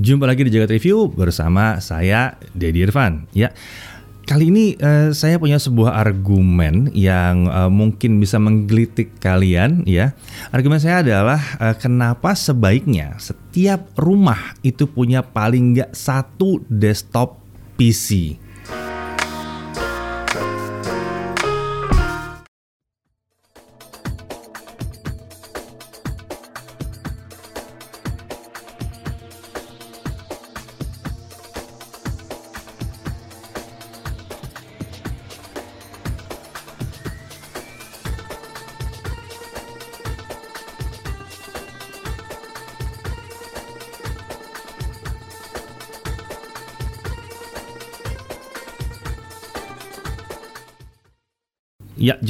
Jumpa lagi di Jagat Review bersama saya Dedi Irfan. Ya, kali ini uh, saya punya sebuah argumen yang uh, mungkin bisa menggelitik kalian. Ya, argumen saya adalah uh, kenapa sebaiknya setiap rumah itu punya paling nggak satu desktop PC.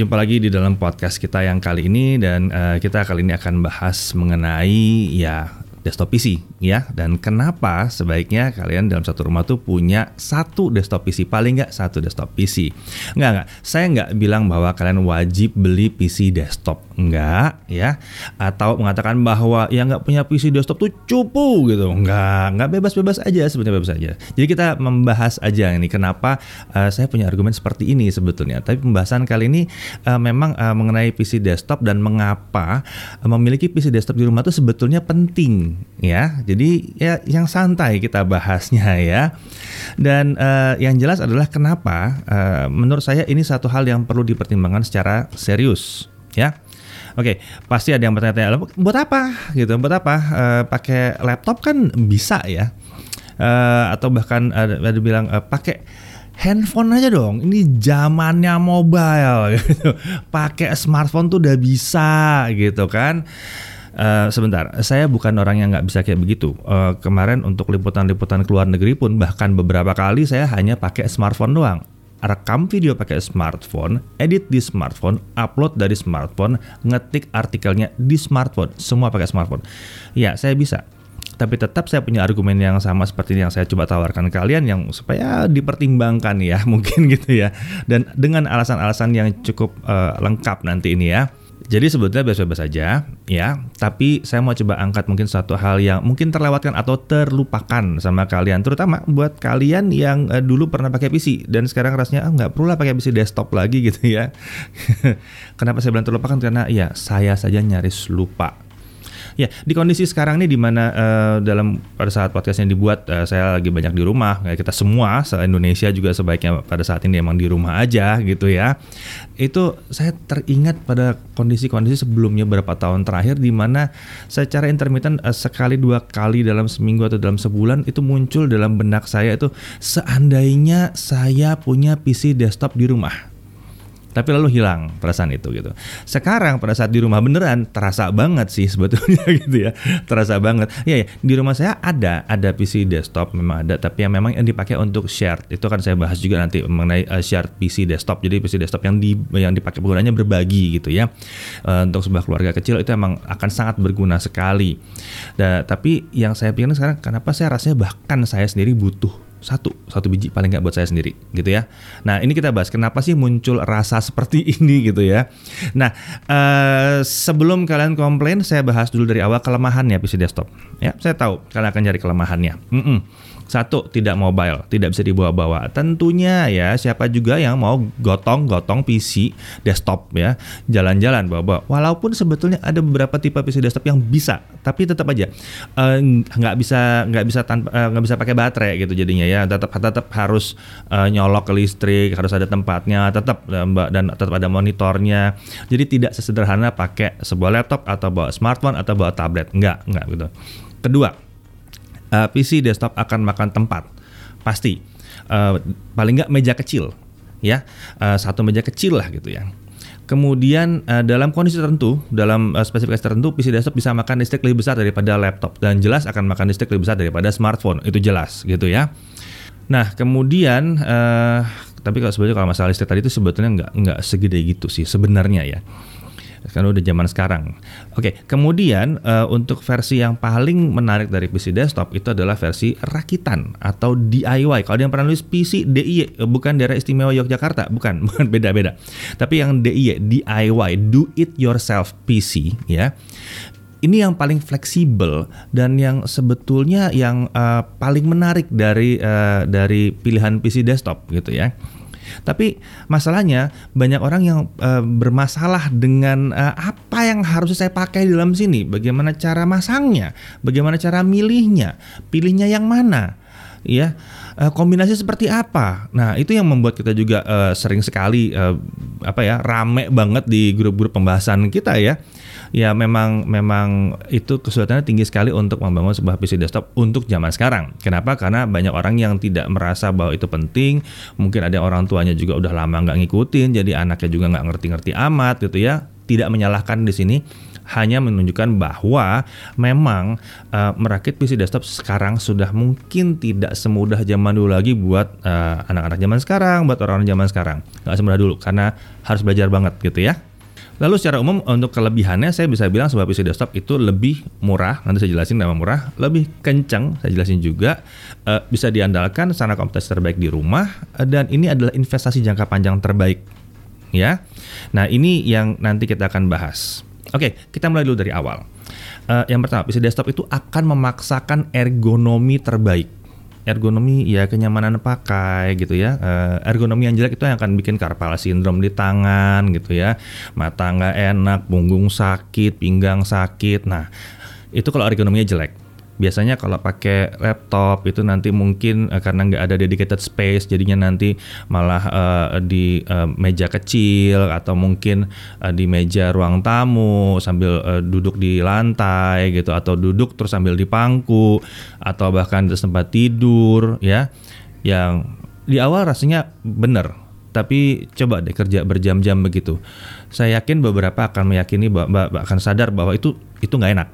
Jumpa lagi di dalam podcast kita yang kali ini dan uh, kita kali ini akan bahas mengenai ya desktop PC ya. Dan kenapa sebaiknya kalian dalam satu rumah tuh punya satu desktop PC paling nggak satu desktop PC nggak nggak. Saya nggak bilang bahwa kalian wajib beli PC desktop nggak ya atau mengatakan bahwa yang nggak punya PC desktop tuh cupu gitu nggak nggak bebas bebas aja sebetulnya bebas aja jadi kita membahas aja ini kenapa uh, saya punya argumen seperti ini sebetulnya tapi pembahasan kali ini uh, memang uh, mengenai PC desktop dan mengapa uh, memiliki PC desktop di rumah tuh sebetulnya penting ya. Jadi ya yang santai kita bahasnya ya. Dan uh, yang jelas adalah kenapa uh, menurut saya ini satu hal yang perlu dipertimbangkan secara serius ya. Oke, pasti ada yang bertanya-tanya, buat apa gitu? Buat apa? Uh, pakai laptop kan bisa ya. Uh, atau bahkan ada, ada bilang uh, pakai handphone aja dong. Ini zamannya mobile gitu. Pakai smartphone tuh udah bisa gitu kan. Uh, sebentar, saya bukan orang yang nggak bisa kayak begitu. Uh, kemarin untuk liputan-liputan ke luar negeri pun bahkan beberapa kali saya hanya pakai smartphone doang. Rekam video pakai smartphone, edit di smartphone, upload dari smartphone, ngetik artikelnya di smartphone, semua pakai smartphone. Ya, saya bisa. Tapi tetap saya punya argumen yang sama seperti yang saya coba tawarkan kalian yang supaya dipertimbangkan ya mungkin gitu ya. Dan dengan alasan-alasan yang cukup uh, lengkap nanti ini ya jadi sebetulnya biasa-biasa saja ya, tapi saya mau coba angkat mungkin satu hal yang mungkin terlewatkan atau terlupakan sama kalian, terutama buat kalian yang uh, dulu pernah pakai PC dan sekarang rasanya ah, nggak perlu lah pakai PC desktop lagi gitu ya. Kenapa saya bilang terlupakan? Karena ya saya saja nyaris lupa Ya, di kondisi sekarang ini di mana uh, dalam pada saat podcast yang dibuat uh, saya lagi banyak di rumah, kita semua se Indonesia juga sebaiknya pada saat ini emang di rumah aja gitu ya. Itu saya teringat pada kondisi-kondisi sebelumnya beberapa tahun terakhir di mana secara intermittent uh, sekali dua kali dalam seminggu atau dalam sebulan itu muncul dalam benak saya itu seandainya saya punya PC desktop di rumah tapi lalu hilang perasaan itu gitu. Sekarang pada saat di rumah beneran terasa banget sih sebetulnya gitu ya, terasa banget. Iya ya, di rumah saya ada ada PC desktop memang ada, tapi yang memang yang dipakai untuk shared itu kan saya bahas juga nanti mengenai uh, shared PC desktop. Jadi PC desktop yang di yang dipakai penggunanya berbagi gitu ya. Uh, untuk sebuah keluarga kecil itu emang akan sangat berguna sekali. Da, tapi yang saya pikirkan sekarang kenapa saya rasanya bahkan saya sendiri butuh satu satu biji paling nggak buat saya sendiri gitu ya. Nah ini kita bahas kenapa sih muncul rasa seperti ini gitu ya. Nah uh, sebelum kalian komplain saya bahas dulu dari awal kelemahannya PC desktop ya saya tahu kalian akan cari kelemahannya. Mm -mm. Satu, tidak mobile, tidak bisa dibawa-bawa. Tentunya ya, siapa juga yang mau gotong-gotong PC desktop ya, jalan-jalan bawa-bawa. Walaupun sebetulnya ada beberapa tipe PC desktop yang bisa, tapi tetap aja eh, nggak uh, bisa nggak bisa tanpa eh, nggak uh, bisa pakai baterai gitu jadinya ya. Tetap tetap harus uh, nyolok ke listrik, harus ada tempatnya, tetap mbak dan tetap ada monitornya. Jadi tidak sesederhana pakai sebuah laptop atau bawa smartphone atau bawa tablet. Nggak, nggak gitu. Kedua, uh, PC desktop akan makan tempat. Pasti. Uh, paling nggak meja kecil ya. Uh, satu meja kecil lah gitu ya. Kemudian uh, dalam kondisi tertentu, dalam uh, spesifikasi tertentu, PC desktop bisa makan listrik lebih besar daripada laptop. Dan jelas akan makan listrik lebih besar daripada smartphone. Itu jelas gitu ya. Nah kemudian, uh, tapi kalau sebenarnya kalau masalah listrik tadi itu sebetulnya nggak nggak segede gitu sih sebenarnya ya kan udah zaman sekarang. Oke, kemudian uh, untuk versi yang paling menarik dari PC desktop itu adalah versi rakitan atau DIY. Kalau yang pernah nulis PC DIY eh, bukan daerah istimewa Yogyakarta, bukan, bukan beda-beda. Tapi yang DIY, DIY, do it yourself PC ya ini yang paling fleksibel dan yang sebetulnya yang uh, paling menarik dari uh, dari pilihan PC desktop gitu ya. Tapi masalahnya banyak orang yang uh, bermasalah dengan uh, apa yang harus saya pakai di dalam sini, bagaimana cara masangnya, bagaimana cara milihnya, pilihnya yang mana, ya kombinasi seperti apa. Nah itu yang membuat kita juga uh, sering sekali uh, apa ya rame banget di grup-grup pembahasan kita ya ya memang memang itu kesulitannya tinggi sekali untuk membangun sebuah PC desktop untuk zaman sekarang. Kenapa? Karena banyak orang yang tidak merasa bahwa itu penting. Mungkin ada orang tuanya juga udah lama nggak ngikutin, jadi anaknya juga nggak ngerti-ngerti amat gitu ya. Tidak menyalahkan di sini, hanya menunjukkan bahwa memang uh, merakit PC desktop sekarang sudah mungkin tidak semudah zaman dulu lagi buat anak anak-anak zaman sekarang, buat orang-orang zaman sekarang. Nggak semudah dulu karena harus belajar banget gitu ya. Lalu secara umum untuk kelebihannya saya bisa bilang sebuah PC desktop itu lebih murah. Nanti saya jelasin nama murah, lebih kencang. Saya jelasin juga uh, bisa diandalkan sarana komputasi terbaik di rumah uh, dan ini adalah investasi jangka panjang terbaik. Ya. Nah, ini yang nanti kita akan bahas. Oke, kita mulai dulu dari awal. Uh, yang pertama, PC desktop itu akan memaksakan ergonomi terbaik ergonomi ya kenyamanan pakai gitu ya. Uh, ergonomi yang jelek itu yang akan bikin carpal syndrome di tangan gitu ya. Mata nggak enak punggung sakit pinggang sakit. Nah itu kalau ergonominya jelek biasanya kalau pakai laptop itu nanti mungkin uh, karena nggak ada dedicated space jadinya nanti malah uh, di uh, meja kecil atau mungkin uh, di meja ruang tamu sambil uh, duduk di lantai gitu atau duduk terus sambil di pangku atau bahkan di tempat tidur ya. Yang di awal rasanya benar tapi coba deh kerja berjam-jam begitu. Saya yakin beberapa akan meyakini bahwa akan sadar bahwa itu itu nggak enak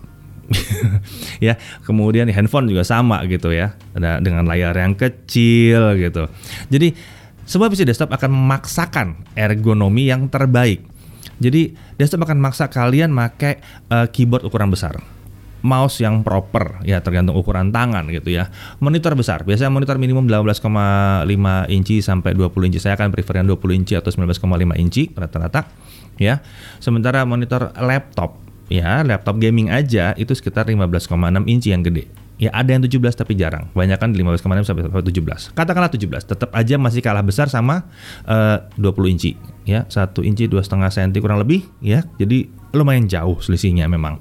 ya kemudian handphone juga sama gitu ya dengan layar yang kecil gitu jadi semua PC desktop akan memaksakan ergonomi yang terbaik jadi desktop akan maksa kalian pakai uh, keyboard ukuran besar mouse yang proper ya tergantung ukuran tangan gitu ya. Monitor besar, biasanya monitor minimum 18,5 inci sampai 20 inci. Saya akan prefer yang 20 inci atau 19,5 inci rata-rata ya. Sementara monitor laptop ya laptop gaming aja itu sekitar 15,6 inci yang gede. Ya ada yang 17 tapi jarang. Banyak kan di 15,6 sampai 17. Katakanlah 17, tetap aja masih kalah besar sama eh, uh, 20 inci. Ya, 1 inci 2,5 cm kurang lebih ya. Jadi lumayan jauh selisihnya memang.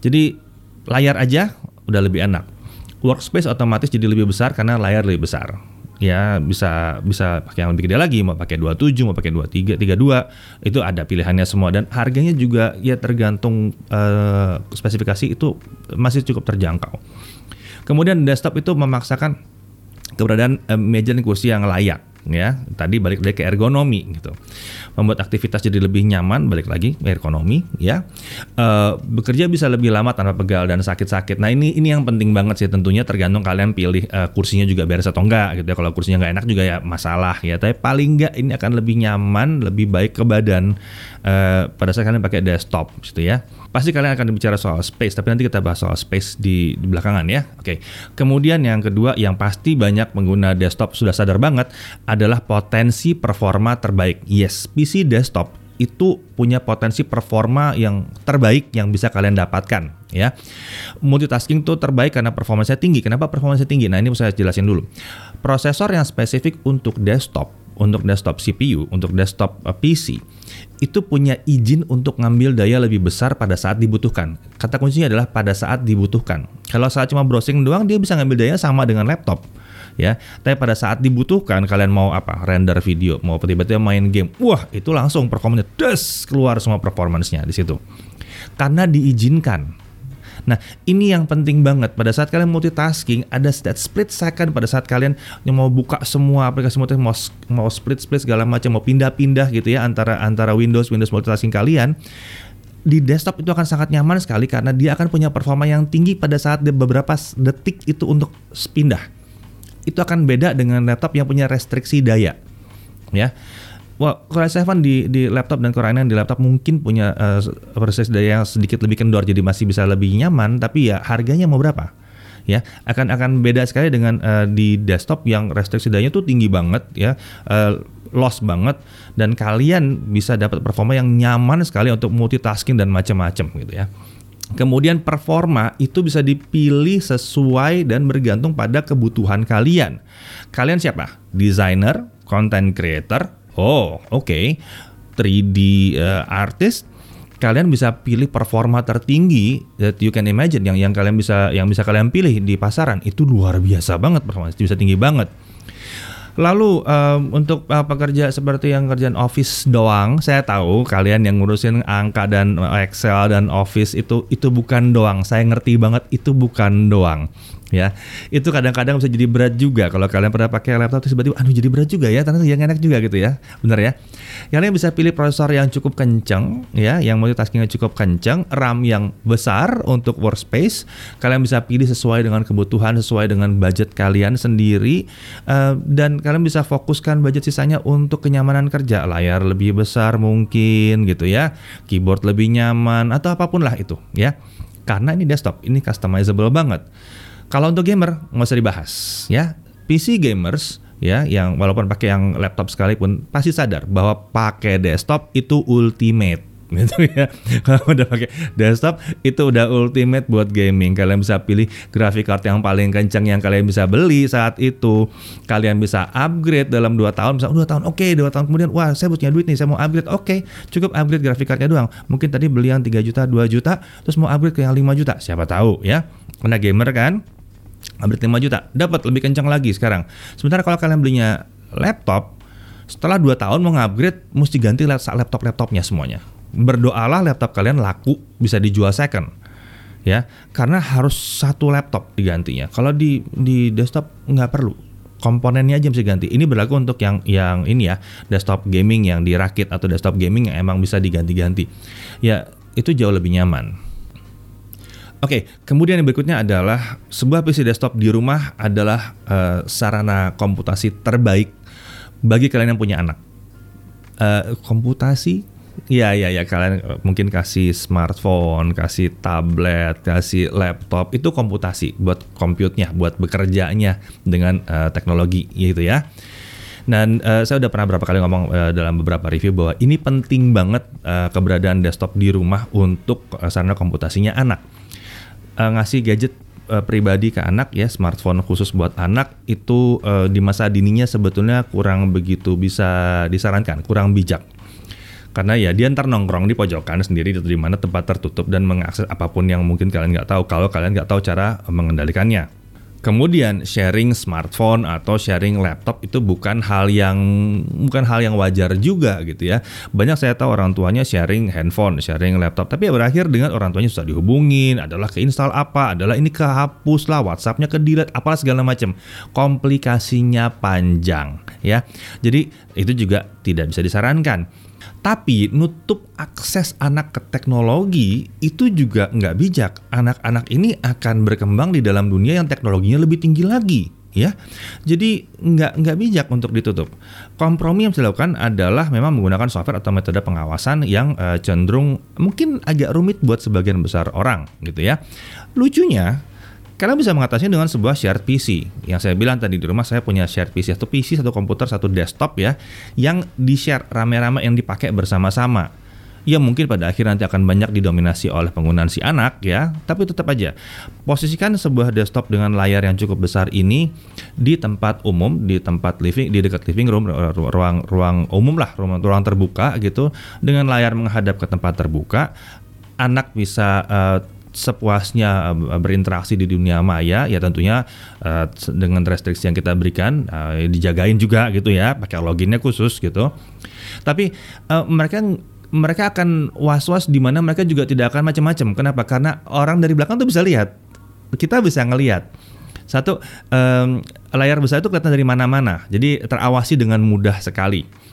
Jadi layar aja udah lebih enak. Workspace otomatis jadi lebih besar karena layar lebih besar ya bisa bisa pakai yang lebih gede lagi mau pakai 27 mau pakai 23 32 itu ada pilihannya semua dan harganya juga ya tergantung uh, spesifikasi itu masih cukup terjangkau. Kemudian desktop itu memaksakan keberadaan uh, meja dan kursi yang layak ya. Tadi balik lagi ke ergonomi gitu. Membuat aktivitas jadi lebih nyaman balik lagi ergonomi ya. Uh, bekerja bisa lebih lama tanpa pegal dan sakit-sakit. Nah ini ini yang penting banget sih tentunya tergantung kalian pilih uh, kursinya juga beres atau enggak gitu ya. Kalau kursinya nggak enak juga ya masalah ya. Tapi paling enggak ini akan lebih nyaman lebih baik ke badan uh, pada saat kalian pakai desktop gitu ya pasti kalian akan bicara soal space tapi nanti kita bahas soal space di, di belakangan ya oke kemudian yang kedua yang pasti banyak pengguna desktop sudah sadar banget adalah potensi performa terbaik yes PC desktop itu punya potensi performa yang terbaik yang bisa kalian dapatkan ya. Multitasking itu terbaik karena performanya tinggi. Kenapa performanya tinggi? Nah, ini saya jelasin dulu. Prosesor yang spesifik untuk desktop, untuk desktop CPU, untuk desktop uh, PC itu punya izin untuk ngambil daya lebih besar pada saat dibutuhkan. Kata kuncinya adalah pada saat dibutuhkan. Kalau saat cuma browsing doang dia bisa ngambil daya sama dengan laptop. Ya, tapi pada saat dibutuhkan kalian mau apa? Render video, mau tiba-tiba main game. Wah, itu langsung performanya des keluar semua performance-nya di situ. Karena diizinkan Nah, ini yang penting banget pada saat kalian multitasking ada that split second pada saat kalian yang mau buka semua aplikasi multi mau mau split split segala macam mau pindah-pindah gitu ya antara antara Windows Windows multitasking kalian di desktop itu akan sangat nyaman sekali karena dia akan punya performa yang tinggi pada saat beberapa detik itu untuk pindah. Itu akan beda dengan laptop yang punya restriksi daya. Ya. Wah, Core i7 di di laptop dan Core i9 di laptop mungkin punya uh, proses daya yang sedikit lebih kendor jadi masih bisa lebih nyaman tapi ya harganya mau berapa? ya akan akan beda sekali dengan uh, di desktop yang restriksi dayanya tuh tinggi banget ya uh, loss banget dan kalian bisa dapat performa yang nyaman sekali untuk multitasking dan macam-macam gitu ya Kemudian performa itu bisa dipilih sesuai dan bergantung pada kebutuhan kalian. Kalian siapa? Designer, content creator. Oh, oke. Okay. 3D uh, artist. Kalian bisa pilih performa tertinggi that you can imagine yang yang kalian bisa yang bisa kalian pilih di pasaran itu luar biasa banget performa bisa tinggi banget. Lalu um, untuk uh, pekerja seperti yang kerjaan office doang, saya tahu kalian yang ngurusin angka dan Excel dan Office itu itu bukan doang. Saya ngerti banget itu bukan doang ya. Itu kadang-kadang bisa jadi berat juga. Kalau kalian pernah pakai laptop terus tiba-tiba jadi berat juga ya ternyata yang enak juga gitu ya. Benar ya. Kalian bisa pilih prosesor yang cukup kenceng ya yang multitaskingnya cukup kenceng RAM yang besar untuk workspace. Kalian bisa pilih sesuai dengan kebutuhan sesuai dengan budget kalian sendiri uh, dan kalian bisa fokuskan budget sisanya untuk kenyamanan kerja. Layar lebih besar mungkin gitu ya. Keyboard lebih nyaman atau apa pun lah itu ya. Karena ini desktop ini customizable banget kalau untuk gamer nggak usah dibahas ya. PC gamers ya yang walaupun pakai yang laptop sekalipun pasti sadar bahwa pakai desktop itu ultimate gitu ya. Kalau udah pakai desktop itu udah ultimate buat gaming. Kalian bisa pilih graphic card yang paling kencang yang kalian bisa beli saat itu. Kalian bisa upgrade dalam 2 tahun, misalnya 2 tahun. Oke, okay, 2 tahun kemudian wah, saya punya duit nih, saya mau upgrade. Oke, okay, cukup upgrade graphic cardnya doang. Mungkin tadi beli yang 3 juta, 2 juta, terus mau upgrade ke yang 5 juta. Siapa tahu ya. Karena gamer kan upgrade 5 juta dapat lebih kencang lagi sekarang sementara kalau kalian belinya laptop setelah 2 tahun mau ngupgrade mesti ganti laptop-laptopnya semuanya berdoalah laptop kalian laku bisa dijual second ya. Karena harus satu laptop digantinya. Kalau di di desktop nggak perlu. Komponennya aja mesti ganti. Ini berlaku untuk yang yang ini ya desktop gaming yang dirakit atau desktop gaming yang emang bisa diganti-ganti. Ya itu jauh lebih nyaman. Oke, okay, kemudian yang berikutnya adalah sebuah PC desktop di rumah adalah uh, sarana komputasi terbaik bagi kalian yang punya anak. Uh, komputasi, ya ya ya kalian eh, mungkin kasih smartphone, kasih tablet, kasih laptop itu komputasi buat compute-nya, buat bekerjanya dengan uh, teknologi gitu ya. Dan uh, saya udah pernah berapa kali ngomong uh, dalam beberapa review bahwa ini penting banget uh, keberadaan desktop di rumah untuk uh, sarana komputasinya anak uh, ngasih gadget pribadi ke anak ya smartphone khusus buat anak itu uh, di masa dininya sebetulnya kurang begitu bisa disarankan, kurang bijak. Karena ya dia ntar nongkrong di pojokan sendiri di mana tempat tertutup dan mengakses apa pun yang mungkin kalian nggak tahu kalau kalian nggak tahu cara mengendalikannya. Kemudian sharing smartphone atau sharing laptop itu bukan hal yang bukan hal yang wajar juga gitu ya. Banyak saya tahu orang tuanya sharing handphone, sharing laptop, tapi ya berakhir dengan orang tuanya susah dihubungin, adalah keinstall apa, adalah ini kehapus lah, WhatsAppnya ke delete, apalah segala macam. Komplikasinya panjang ya. Jadi itu juga tidak bisa disarankan. Tapi nutup akses anak ke teknologi itu juga nggak bijak. Anak-anak ini akan berkembang di dalam dunia yang teknologinya lebih tinggi lagi ya. Jadi nggak nggak bijak untuk ditutup. Kompromi yang dilakukan adalah memang menggunakan software atau metode pengawasan yang uh, cenderung mungkin agak rumit buat sebagian besar orang gitu ya. Lucunya Kalian bisa mengatasinya dengan sebuah shared PC. Yang saya bilang tadi di rumah saya punya shared PC, satu PC, satu komputer, satu desktop ya, yang di-share rame-rame yang dipakai bersama-sama. Ya mungkin pada akhir nanti akan banyak didominasi oleh penggunaan si anak ya, tapi tetap aja posisikan sebuah desktop dengan layar yang cukup besar ini di tempat umum, di tempat living, di dekat living room, ruang ruang umum lah, ruang, ruang terbuka gitu, dengan layar menghadap ke tempat terbuka, anak bisa uh, sepuasnya uh, berinteraksi di dunia maya ya tentunya uh, dengan restriksi yang kita berikan uh, dijagain juga gitu ya pakai loginnya khusus gitu. Tapi uh, mereka mereka akan was-was di mana mereka juga tidak akan macam-macam kenapa? Karena orang dari belakang tuh bisa lihat. Kita bisa ngelihat. Satu um, layar besar itu kelihatan dari mana-mana. Jadi terawasi dengan mudah sekali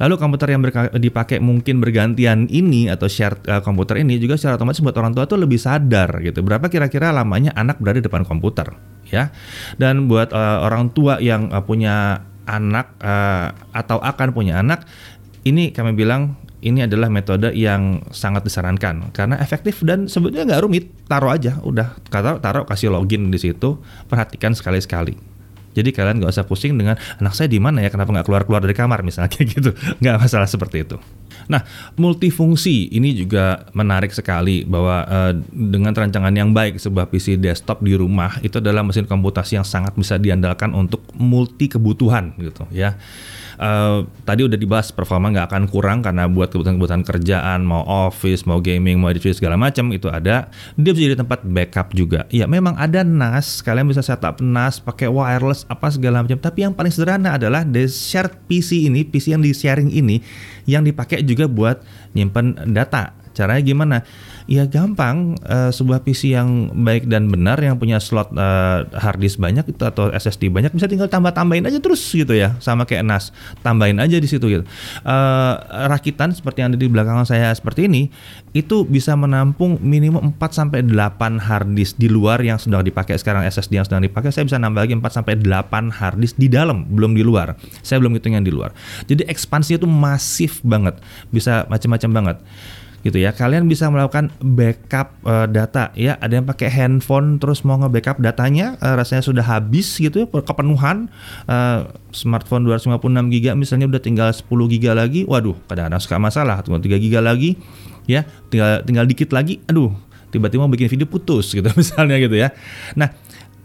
Lalu komputer yang dipakai mungkin bergantian ini atau share uh, komputer ini juga secara otomatis buat orang tua tuh lebih sadar gitu. Berapa kira-kira lamanya anak berada di depan komputer ya. Dan buat uh, orang tua yang uh, punya anak uh, atau akan punya anak ini kami bilang ini adalah metode yang sangat disarankan karena efektif dan sebetulnya nggak rumit taruh aja udah taruh taruh kasih login di situ perhatikan sekali sekali jadi kalian nggak usah pusing dengan anak saya di mana ya, kenapa nggak keluar keluar dari kamar misalnya gitu, nggak masalah seperti itu. Nah, multifungsi ini juga menarik sekali bahwa uh, dengan rancangan yang baik sebuah PC desktop di rumah itu adalah mesin komputasi yang sangat bisa diandalkan untuk multi kebutuhan gitu ya. Uh, tadi udah dibahas performa nggak akan kurang karena buat kebutuhan-kebutuhan kerjaan mau office mau gaming mau edit segala macam itu ada. Dia bisa jadi tempat backup juga. Ya memang ada NAS kalian bisa setup NAS pakai wireless apa segala macam tapi yang paling sederhana adalah the shared PC ini PC yang di sharing ini yang dipakai juga buat nyimpen data. Caranya gimana ya gampang. Uh, sebuah PC yang baik dan benar yang punya slot uh, hard disk banyak itu atau SSD banyak bisa tinggal tambah tambahin aja terus gitu ya sama kayak NAS tambahin aja di situ gitu. Uh, rakitan seperti yang ada di belakang saya seperti ini itu bisa menampung minimum 4 sampai 8 hard disk di luar yang sedang dipakai. Sekarang SSD yang sedang dipakai saya bisa nambah lagi 4 sampai 8 hard disk di dalam belum di luar. Saya belum hitung yang di luar. Jadi ekspansinya itu masif banget. Bisa macam-macam banget gitu ya. Kalian bisa melakukan backup uh, data ya. Ada yang pakai handphone terus mau nge-backup datanya uh, rasanya sudah habis gitu ya kepenuhan uh, smartphone 256 GB misalnya udah tinggal 10 GB lagi. Waduh, kadang-kadang suka masalah. Tunggu 3 GB lagi ya. Tinggal tinggal dikit lagi. Aduh, tiba-tiba mau bikin video putus gitu misalnya gitu ya. Nah,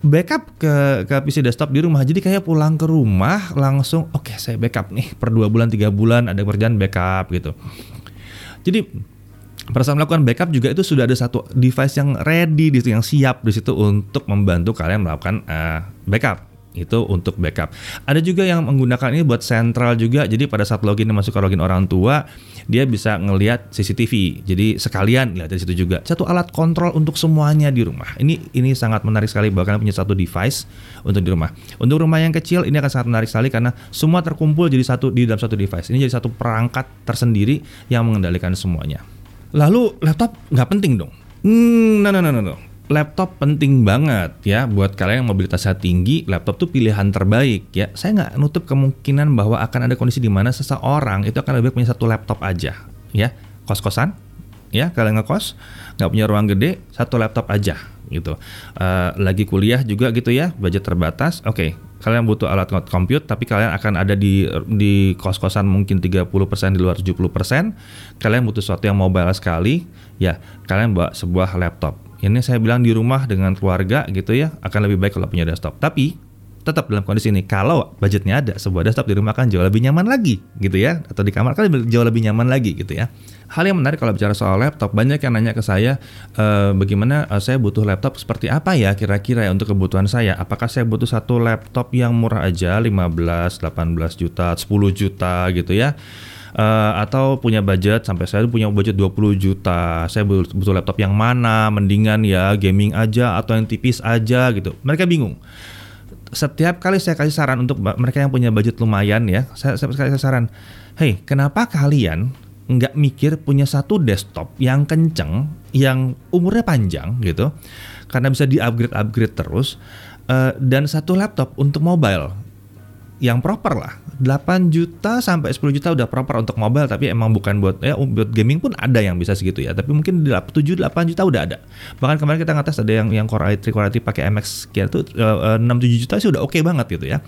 backup ke ke PC desktop di rumah. Jadi kayak pulang ke rumah langsung oke okay, saya backup nih per dua bulan tiga bulan ada kerjaan backup gitu. Jadi pada saat melakukan backup juga itu sudah ada satu device yang ready di situ yang siap di situ untuk membantu kalian melakukan uh, backup itu untuk backup. Ada juga yang menggunakan ini buat sentral juga. Jadi pada saat login masuk ke login orang tua, dia bisa ngelihat CCTV. Jadi sekalian lihat dari situ juga. Satu alat kontrol untuk semuanya di rumah. Ini ini sangat menarik sekali bahkan punya satu device untuk di rumah. Untuk rumah yang kecil ini akan sangat menarik sekali karena semua terkumpul jadi satu di dalam satu device. Ini jadi satu perangkat tersendiri yang mengendalikan semuanya. Lalu laptop nggak penting dong? Hmm, no, no, no, no. Laptop penting banget ya buat kalian yang mobilitasnya tinggi. Laptop tuh pilihan terbaik ya. Saya nggak nutup kemungkinan bahwa akan ada kondisi di mana seseorang itu akan lebih punya satu laptop aja ya. Kos-kosan ya kalian ngekos nggak punya ruang gede satu laptop aja gitu. Uh, lagi kuliah juga gitu ya, budget terbatas. Oke, okay, kalian butuh alat compute tapi kalian akan ada di di kos-kosan mungkin 30% di luar 70%. Kalian butuh sesuatu yang mobile sekali, ya kalian bawa sebuah laptop. Ini saya bilang di rumah dengan keluarga gitu ya, akan lebih baik kalau punya desktop. Tapi tetap dalam kondisi ini kalau budgetnya ada sebuah desktop di rumah kan jauh lebih nyaman lagi gitu ya atau di kamar kan jauh lebih nyaman lagi gitu ya hal yang menarik kalau bicara soal laptop banyak yang nanya ke saya e, bagaimana e, saya butuh laptop seperti apa ya kira-kira ya untuk kebutuhan saya apakah saya butuh satu laptop yang murah aja 15 18 juta 10 juta gitu ya Uh, atau punya budget sampai saya punya budget 20 juta. Saya butuh laptop yang mana? Mendingan ya gaming aja atau yang tipis aja gitu. Mereka bingung setiap kali saya kasih saran untuk mereka yang punya budget lumayan ya, saya, saya kasih saran, hey, kenapa kalian nggak mikir punya satu desktop yang kenceng, yang umurnya panjang gitu, karena bisa di upgrade upgrade terus, uh, dan satu laptop untuk mobile yang proper lah. 8 juta sampai 10 juta udah proper untuk mobile tapi emang bukan buat ya buat gaming pun ada yang bisa segitu ya. Tapi mungkin 7 8 juta udah ada. Bahkan kemarin kita ngetes ada yang yang Core i3 Core i3 pakai MX sekian tuh uh, 6 7 juta sih udah oke okay banget gitu ya.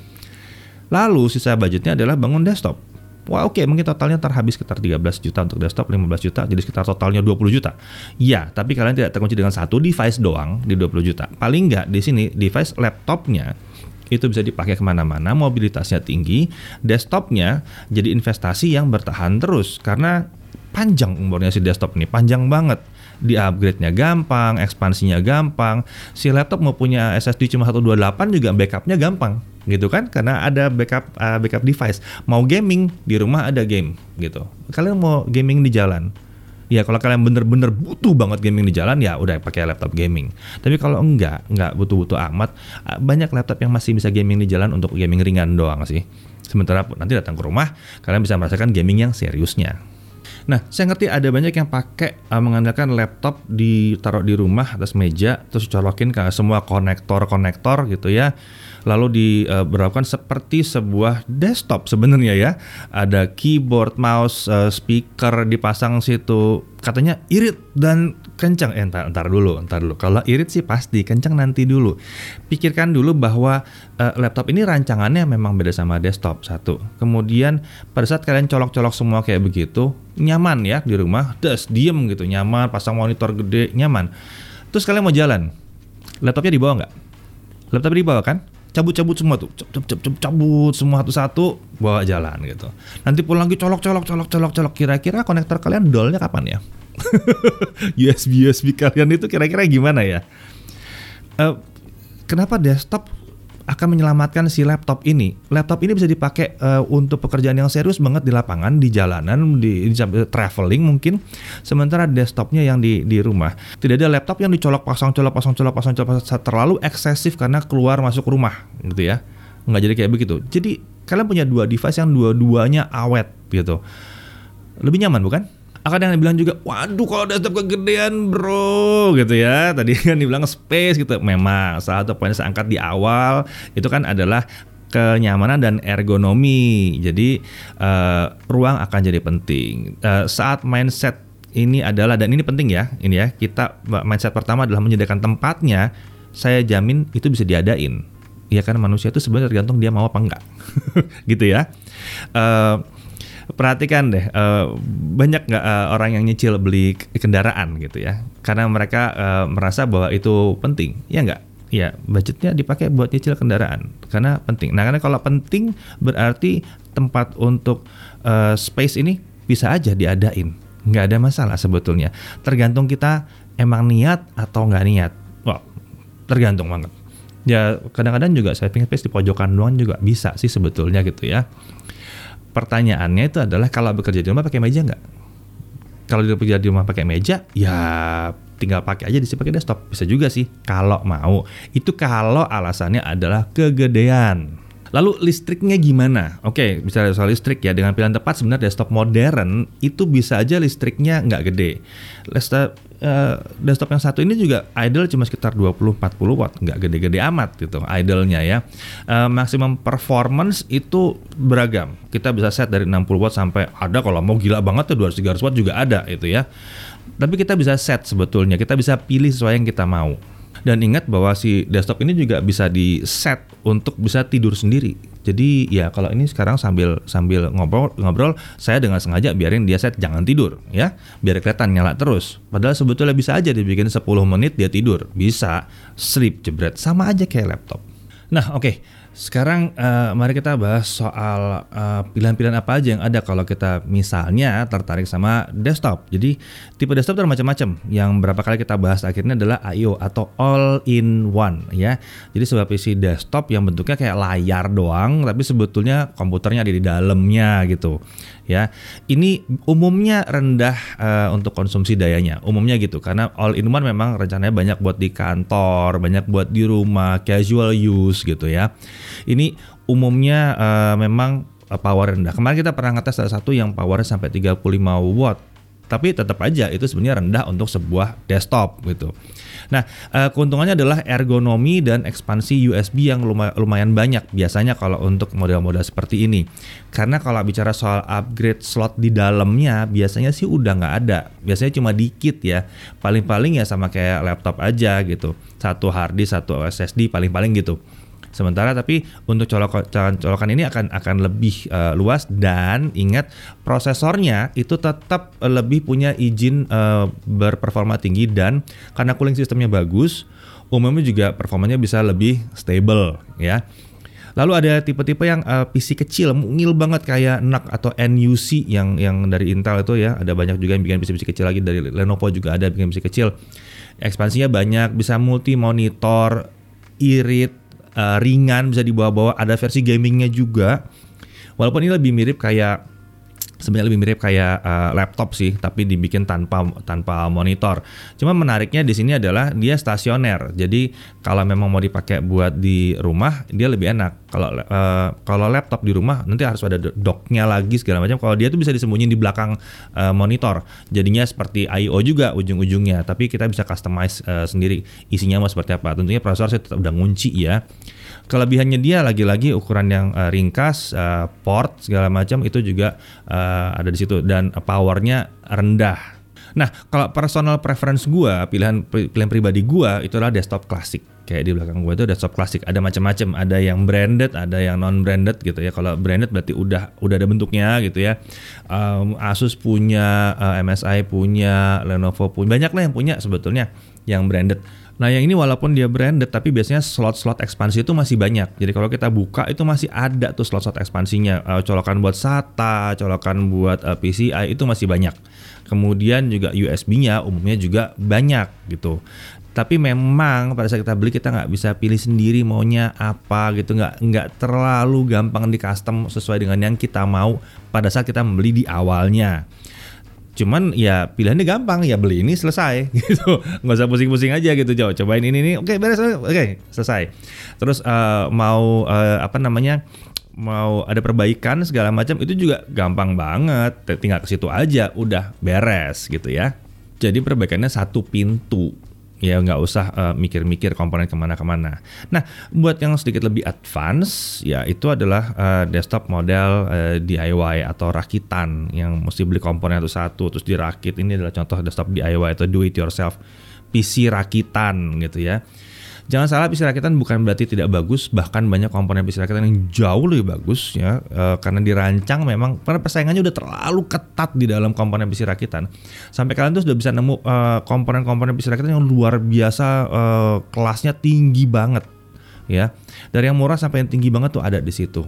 Lalu sisa budgetnya adalah bangun desktop. Wah oke okay, mungkin totalnya terhabis sekitar 13 juta untuk desktop 15 juta jadi sekitar totalnya 20 juta. Ya tapi kalian tidak terkunci dengan satu device doang di 20 juta. Paling nggak di sini device laptopnya itu bisa dipakai ke mana-mana, mobilitasnya tinggi, desktopnya jadi investasi yang bertahan terus karena panjang umurnya si desktop ini, panjang banget. Di upgrade-nya gampang, ekspansinya gampang. Si laptop mau punya SSD cuma 128 juga backupnya gampang gitu kan karena ada backup uh, backup device mau gaming di rumah ada game gitu kalian mau gaming di jalan ya kalau kalian bener-bener butuh banget gaming di jalan ya udah pakai laptop gaming. Tapi kalau enggak, enggak butuh-butuh amat, banyak laptop yang masih bisa gaming di jalan untuk gaming ringan doang sih. Sementara nanti datang ke rumah, kalian bisa merasakan gaming yang seriusnya. Nah, saya ngerti ada banyak yang pakai uh, mengandalkan laptop ditaruh di rumah atas meja, terus colokin ke semua konektor-konektor gitu ya. Lalu diberlakukan seperti sebuah desktop sebenarnya ya. Ada keyboard, mouse, uh, speaker dipasang situ. Katanya irit dan kencang. Eh, entar, entar dulu, entar dulu. Kalau irit sih pasti, kencang nanti dulu. Pikirkan dulu bahwa uh, laptop ini rancangannya memang beda sama desktop satu. Kemudian pada saat kalian colok-colok semua kayak begitu, nyaman ya di rumah, terus diem gitu, nyaman, pasang monitor gede, nyaman. Terus kalian mau jalan, laptopnya dibawa nggak? Laptopnya dibawa kan? Cabut-cabut semua tuh, cabut, cabut semua satu-satu bawa jalan gitu. Nanti pulang lagi colok-colok, colok-colok, colok. Kira-kira konektor kalian dolnya kapan ya? USB USB kalian itu kira-kira gimana ya? Uh, kenapa desktop akan menyelamatkan si laptop ini. Laptop ini bisa dipakai uh, untuk pekerjaan yang serius banget di lapangan, di jalanan, di, di traveling mungkin. Sementara desktopnya yang di di rumah tidak ada laptop yang dicolok pasang colok pasang colok pasang colok pasang terlalu eksesif karena keluar masuk rumah gitu ya. Nggak jadi kayak begitu. Jadi kalian punya dua device yang dua-duanya awet gitu. Lebih nyaman bukan? Akan yang bilang juga, waduh kalau desktop kegedean bro gitu ya. Tadi kan dibilang space gitu. Memang salah satu poin saya di awal itu kan adalah kenyamanan dan ergonomi. Jadi uh, ruang akan jadi penting. Uh, saat mindset ini adalah dan ini penting ya, ini ya kita mindset pertama adalah menyediakan tempatnya. Saya jamin itu bisa diadain. Ya kan manusia itu sebenarnya tergantung dia mau apa enggak, gitu ya. Uh, perhatikan deh uh, banyak nggak uh, orang yang nyicil beli kendaraan gitu ya? Karena mereka uh, merasa bahwa itu penting. Ya nggak? Ya budgetnya dipakai buat nyicil kendaraan. Karena penting. Nah karena kalau penting berarti tempat untuk uh, space ini bisa aja diadain. Nggak ada masalah sebetulnya. Tergantung kita emang niat atau nggak niat. Wow tergantung banget. Ya kadang-kadang juga saving space di pojokan doang juga bisa sih sebetulnya gitu ya pertanyaannya itu adalah kalau bekerja di rumah pakai meja nggak? Kalau bekerja di rumah pakai meja, ya tinggal pakai aja di sini pakai desktop. Bisa juga sih kalau mau. Itu kalau alasannya adalah kegedean. Lalu listriknya gimana? Oke, bicara soal listrik ya dengan pilihan tepat sebenarnya desktop modern itu bisa aja listriknya nggak gede. Desktop, uh, desktop yang satu ini juga idle cuma sekitar 20-40 watt, nggak gede-gede amat gitu idle-nya ya. Uh, maksimum performance itu beragam. Kita bisa set dari 60 watt sampai ada kalau mau gila banget tuh 200-300 watt juga ada itu ya. Tapi kita bisa set sebetulnya, kita bisa pilih sesuai yang kita mau. Dan ingat bahwa si desktop ini juga bisa di set untuk bisa tidur sendiri. Jadi ya kalau ini sekarang sambil sambil ngobrol ngobrol saya dengan sengaja biarin dia set jangan tidur ya biar kelihatan nyala terus. Padahal sebetulnya bisa aja dibikin 10 menit dia tidur bisa sleep jebret sama aja kayak laptop. Nah oke okay. Sekarang uh, mari kita bahas soal eh, pilihan-pilihan apa aja yang ada kalau kita misalnya tertarik sama desktop. Jadi tipe desktop ada macam-macam. Yang berapa kali kita bahas akhirnya adalah I/O atau all in one ya. Jadi sebuah PC desktop yang bentuknya kayak layar doang, tapi sebetulnya komputernya ada di dalamnya gitu ya. Ini umumnya rendah uh, untuk konsumsi dayanya, umumnya gitu karena all in one memang rencananya banyak buat di kantor, banyak buat di rumah, casual use gitu ya. Ini umumnya uh, memang uh, power rendah. Kemarin kita pernah ngetes salah satu yang powernya sampai 35 watt tapi tetap aja itu sebenarnya rendah untuk sebuah desktop gitu. Nah, uh, keuntungannya adalah ergonomi dan ekspansi USB yang lumayan banyak biasanya kalau untuk model-model seperti ini. Karena kalau bicara soal upgrade slot di dalamnya biasanya sih udah nggak ada. Biasanya cuma dikit ya. Paling-paling ya sama kayak laptop aja gitu. Satu hard disk, satu SSD paling-paling gitu. Sementara tapi untuk colokan colokan ini akan akan lebih uh, luas dan ingat prosesornya itu tetap lebih punya izin uh, berperforma tinggi dan karena cooling sistemnya bagus, umumnya juga performanya bisa lebih stable ya. Lalu ada tipe-tipe yang uh, PC kecil, mungil banget kayak NUC atau NUC yang yang dari Intel itu ya. Ada banyak juga yang bikin PC-PC kecil lagi dari Lenovo juga ada bikin PC kecil. Ekspansinya banyak, bisa multi monitor, irit, uh, ringan bisa dibawa-bawa. Ada versi gamingnya juga. Walaupun ini lebih mirip kayak sebenarnya lebih mirip kayak uh, laptop sih, tapi dibikin tanpa tanpa monitor. Cuma menariknya di sini adalah dia stasioner. Jadi kalau memang mau dipakai buat di rumah, dia lebih enak. Kalau uh, kalau laptop di rumah nanti harus ada docknya lagi segala macam. Kalau dia tuh bisa disembunyiin di belakang uh, monitor. Jadinya seperti I/O juga ujung-ujungnya, tapi kita bisa customize uh, sendiri isinya mau seperti apa. Tentunya prosesor saya tetap udah ngunci ya. Kelebihannya dia lagi-lagi ukuran yang uh, ringkas, uh, port segala macam itu juga uh, ada di situ dan powernya rendah. Nah, kalau personal preference gua, pilihan pilihan pribadi gua itu adalah desktop klasik. Kayak di belakang gua itu desktop klasik. Ada macam-macam, ada yang branded, ada yang non branded gitu ya. Kalau branded berarti udah udah ada bentuknya gitu ya. Um, Asus punya, uh, MSI punya, Lenovo punya, banyak lah yang punya sebetulnya yang branded. Nah yang ini walaupun dia branded tapi biasanya slot-slot ekspansi itu masih banyak. Jadi kalau kita buka itu masih ada tuh slot-slot ekspansinya. Uh, colokan buat SATA, colokan buat uh, PCI itu masih banyak. Kemudian juga USB-nya umumnya juga banyak gitu. Tapi memang pada saat kita beli kita nggak bisa pilih sendiri maunya apa gitu nggak nggak terlalu gampang di custom sesuai dengan yang kita mau pada saat kita membeli di awalnya. Cuman ya pilihannya gampang ya beli ini selesai. Gitu. Nggak usah pusing-pusing aja gitu jauh cobain ini nih oke beres oke selesai. Terus uh, mau uh, apa namanya mau ada perbaikan segala macam itu juga gampang banget. Tinggal ke situ aja udah beres gitu ya. Jadi perbaikannya satu pintu ya nggak usah uh, mikir-mikir komponen ke mana-kemana. Nah, buat yang sedikit lebih advance, ya itu adalah uh, desktop model uh, DIY atau rakitan yang mesti beli komponen itu satu terus dirakit. Ini adalah contoh desktop DIY atau do it yourself PC rakitan gitu ya. Jangan salah rakitan bukan berarti tidak bagus, bahkan banyak komponen rakitan yang jauh lebih bagus ya e, karena dirancang memang karena persaingannya udah terlalu ketat di dalam komponen rakitan. Sampai kalian tuh sudah bisa nemu e, komponen-komponen rakitan yang luar biasa e, kelasnya tinggi banget ya. Dari yang murah sampai yang tinggi banget tuh ada di situ.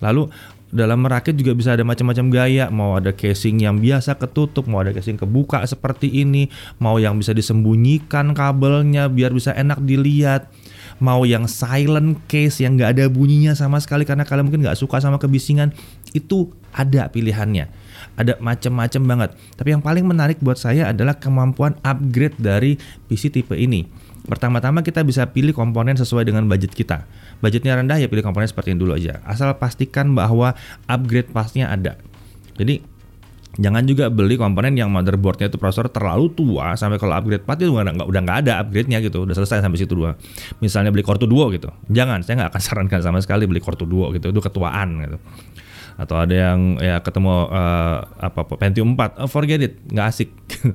Lalu dalam merakit juga bisa ada macam-macam gaya. Mau ada casing yang biasa ketutup mau ada casing kebuka seperti ini mau yang bisa disembunyikan kabelnya biar bisa enak dilihat mau yang silent case yang nggak ada bunyinya sama sekali karena kalian mungkin nggak suka sama kebisingan itu ada pilihannya. Ada macam-macam banget. Tapi yang paling menarik buat saya adalah kemampuan upgrade dari PC tipe ini. Pertama-tama kita bisa pilih komponen sesuai dengan budget kita. Budgetnya rendah ya pilih komponen seperti ini dulu aja. Asal pastikan bahwa upgrade pasnya ada. Jadi jangan juga beli komponen yang motherboardnya itu prosesor terlalu tua sampai kalau upgrade part itu udah nggak udah nggak ada upgrade-nya gitu. Udah selesai sampai situ dua misalnya beli Core 2 Duo gitu. Jangan saya nggak akan sarankan sama sekali beli Core 2 Duo gitu. Itu ketuaan gitu. Atau ada yang ya ketemu uh, apa Pentium 4 oh, forget it. Nggak asik.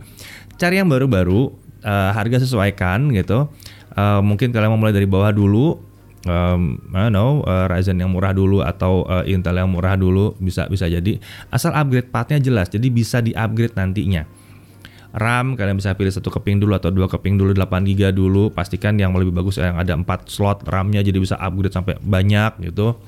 Cari yang baru-baru uh, harga sesuaikan gitu. Uh, mungkin kalian mau mulai dari bawah dulu, um, I don't know uh, Ryzen yang murah dulu atau uh, Intel yang murah dulu bisa bisa jadi. Asal upgrade partnya jelas jadi bisa di upgrade nantinya. RAM kalian bisa pilih satu keping dulu atau dua keping dulu 8 GB dulu. Pastikan yang lebih bagus yang ada 4 slot RAM-nya jadi bisa upgrade sampai banyak gitu.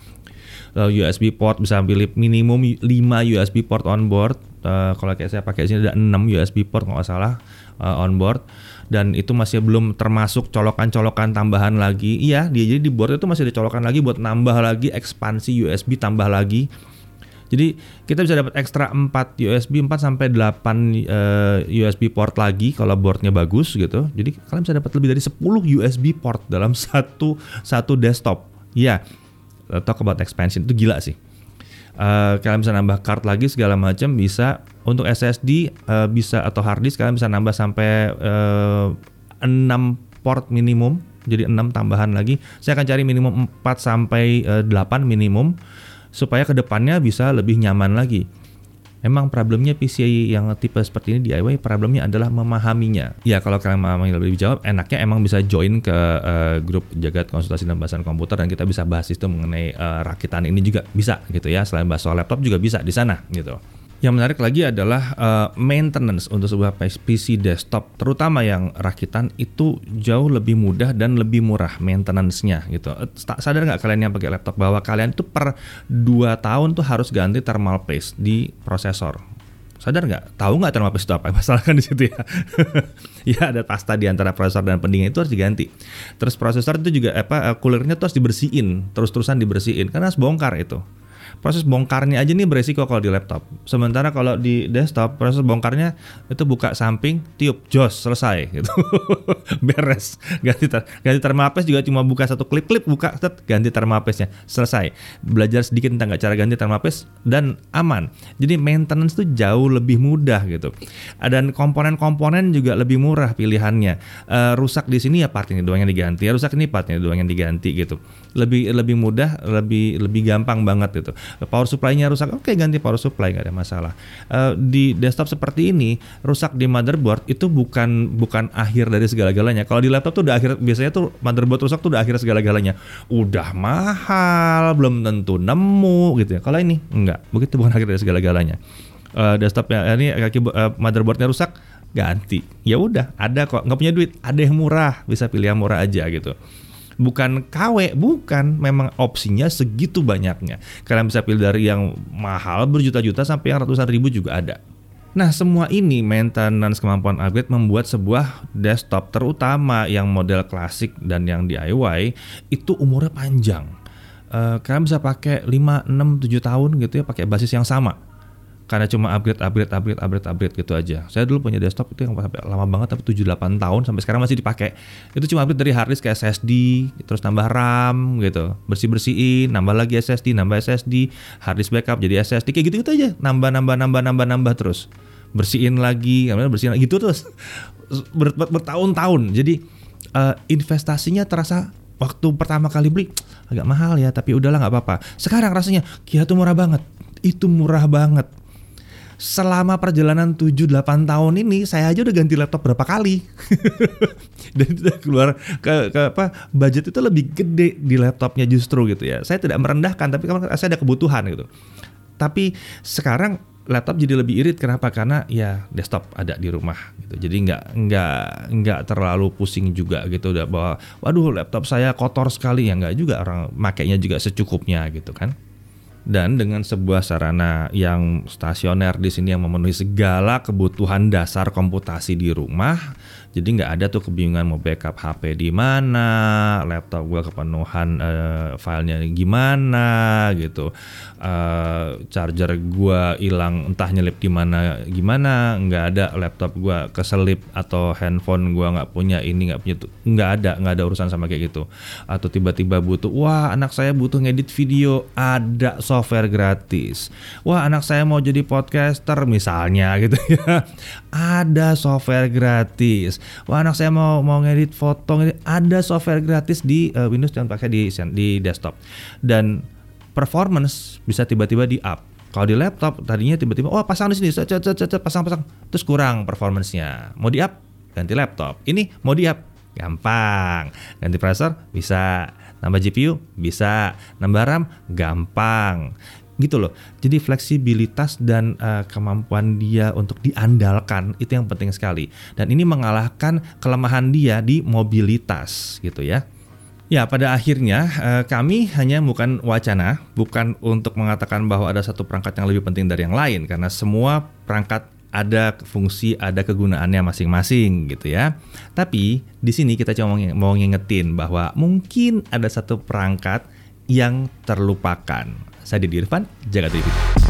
Lalu USB port bisa pilih minimum 5 USB port on board. Uh, kalau kayak saya pakai sini ada 6 USB port nggak salah uh, on board dan itu masih belum termasuk colokan-colokan tambahan lagi. Iya, dia jadi di itu masih dicolokan lagi buat nambah lagi ekspansi USB tambah lagi. Jadi kita bisa dapat ekstra 4 USB 4 sampai 8 uh, USB port lagi kalau boardnya bagus gitu. Jadi kalian bisa dapat lebih dari 10 USB port dalam satu satu desktop. Iya. Talk about expansion itu gila sih. Uh, kalian bisa nambah card lagi segala macam bisa. Untuk SSD uh, eh, bisa atau hard disk kalian bisa nambah sampai uh, eh, 6 port minimum. Jadi 6 tambahan lagi. Saya akan cari minimum 4 sampai uh, 8 minimum supaya ke depannya bisa lebih nyaman lagi Emang problemnya PCI yang tipe seperti ini DIY problemnya adalah memahaminya. Ya kalau kalian memahami lebih jawab, enaknya emang bisa join ke uh, grup jagat konsultasi dan bahasan komputer dan kita bisa bahas itu mengenai uh, rakitan ini juga bisa gitu ya. Selain bahas soal laptop juga bisa di sana gitu. Yang menarik lagi adalah uh, maintenance untuk sebuah PC desktop, terutama yang rakitan itu jauh lebih mudah dan lebih murah maintenance-nya gitu. Sadar nggak kalian yang pakai laptop bahwa kalian tuh per 2 tahun tuh harus ganti thermal paste di prosesor. Sadar nggak? Tahu nggak thermal paste itu apa? Masalah kan di situ ya. ya ada pasta di antara prosesor dan pendingin itu harus diganti. Terus prosesor itu juga apa coolernya tuh harus dibersihin, terus-terusan dibersihin karena harus bongkar itu proses bongkarnya aja nih beresiko kalau di laptop. Sementara kalau di desktop proses bongkarnya itu buka samping, tiup, jos, selesai gitu. Beres. Ganti ter ganti thermal paste juga cuma buka satu klip-klip buka set ganti thermal paste-nya. Selesai. Belajar sedikit tentang cara ganti thermal paste dan aman. Jadi maintenance itu jauh lebih mudah gitu. Dan komponen-komponen juga lebih murah pilihannya. Uh, rusak di sini ya part ini doang yang diganti, ya rusak ini part ini doang yang diganti gitu. Lebih lebih mudah, lebih lebih gampang banget gitu. Power supply-nya rusak, oke ganti power supply nggak ada masalah. Uh, di desktop seperti ini rusak di motherboard itu bukan bukan akhir dari segala-galanya. Kalau di laptop tuh udah akhir biasanya tuh motherboard rusak tuh udah akhir segala-galanya. Udah mahal, belum tentu nemu gitu ya. Kalau ini enggak, begitu bukan akhir dari segala-galanya. Uh, desktopnya ini kaki motherboardnya rusak ganti ya udah ada kok nggak punya duit ada yang murah bisa pilih yang murah aja gitu bukan KW, bukan. Memang opsinya segitu banyaknya. Kalian bisa pilih dari yang mahal berjuta-juta sampai yang ratusan ribu juga ada. Nah, semua ini maintenance kemampuan upgrade membuat sebuah desktop terutama yang model klasik dan yang DIY itu umurnya panjang. Uh, kalian bisa pakai 5, 6, 7 tahun gitu ya pakai basis yang sama karena cuma upgrade upgrade upgrade upgrade upgrade gitu aja. Saya dulu punya desktop itu yang sampai lama banget tapi 7 8 tahun sampai sekarang masih dipakai. Itu cuma upgrade dari hard disk ke SSD, terus nambah RAM gitu. Bersih-bersihin, nambah lagi SSD, nambah SSD, hard disk backup jadi SSD kayak gitu-gitu aja. Nambah nambah nambah nambah nambah terus. Bersihin lagi, bersihin lagi gitu terus. Ber, ber, bertahun-tahun. Jadi uh, investasinya terasa waktu pertama kali beli agak mahal ya, tapi udahlah nggak apa-apa. Sekarang rasanya kia tuh murah banget. Itu murah banget selama perjalanan 7-8 tahun ini saya aja udah ganti laptop berapa kali. Dan itu keluar ke, ke apa budget itu lebih gede di laptopnya justru gitu ya. Saya tidak merendahkan tapi kan saya ada kebutuhan gitu. Tapi sekarang laptop jadi lebih irit kenapa? Karena ya desktop ada di rumah gitu. Jadi nggak nggak nggak terlalu pusing juga gitu udah bahwa waduh laptop saya kotor sekali. Ya nggak juga orang makainya juga secukupnya gitu kan dan dengan sebuah sarana yang stasioner di sini yang memenuhi segala kebutuhan dasar komputasi di rumah jadi nggak ada tuh kebingungan mau backup HP di mana, laptop gua kepenuhan uh, filenya gimana gitu, uh, charger gua hilang entah nyelip di mana gimana, nggak ada. Laptop gua keselip atau handphone gua nggak punya ini nggak punya tuh nggak ada nggak ada urusan sama kayak gitu, atau tiba-tiba butuh wah anak saya butuh ngedit video ada software gratis, wah anak saya mau jadi podcaster misalnya gitu ya, ada software gratis wah anak saya mau mau ngedit foto ngedit. ada software gratis di uh, Windows dan pakai di di desktop. Dan performance bisa tiba-tiba di up. Kalau di laptop tadinya tiba-tiba oh pasang di sini pasang-pasang. Terus kurang performancenya. Mau di up ganti laptop. Ini mau di up gampang. Ganti processor bisa. Nambah GPU bisa. Nambah RAM gampang gitu loh. Jadi fleksibilitas dan uh, kemampuan dia untuk diandalkan itu yang penting sekali. Dan ini mengalahkan kelemahan dia di mobilitas gitu ya. Ya, pada akhirnya uh, kami hanya bukan wacana, bukan untuk mengatakan bahwa ada satu perangkat yang lebih penting dari yang lain karena semua perangkat ada fungsi, ada kegunaannya masing-masing gitu ya. Tapi di sini kita cuma mau ngingetin bahwa mungkin ada satu perangkat yang terlupakan saya Didi Irfan, jaga diri.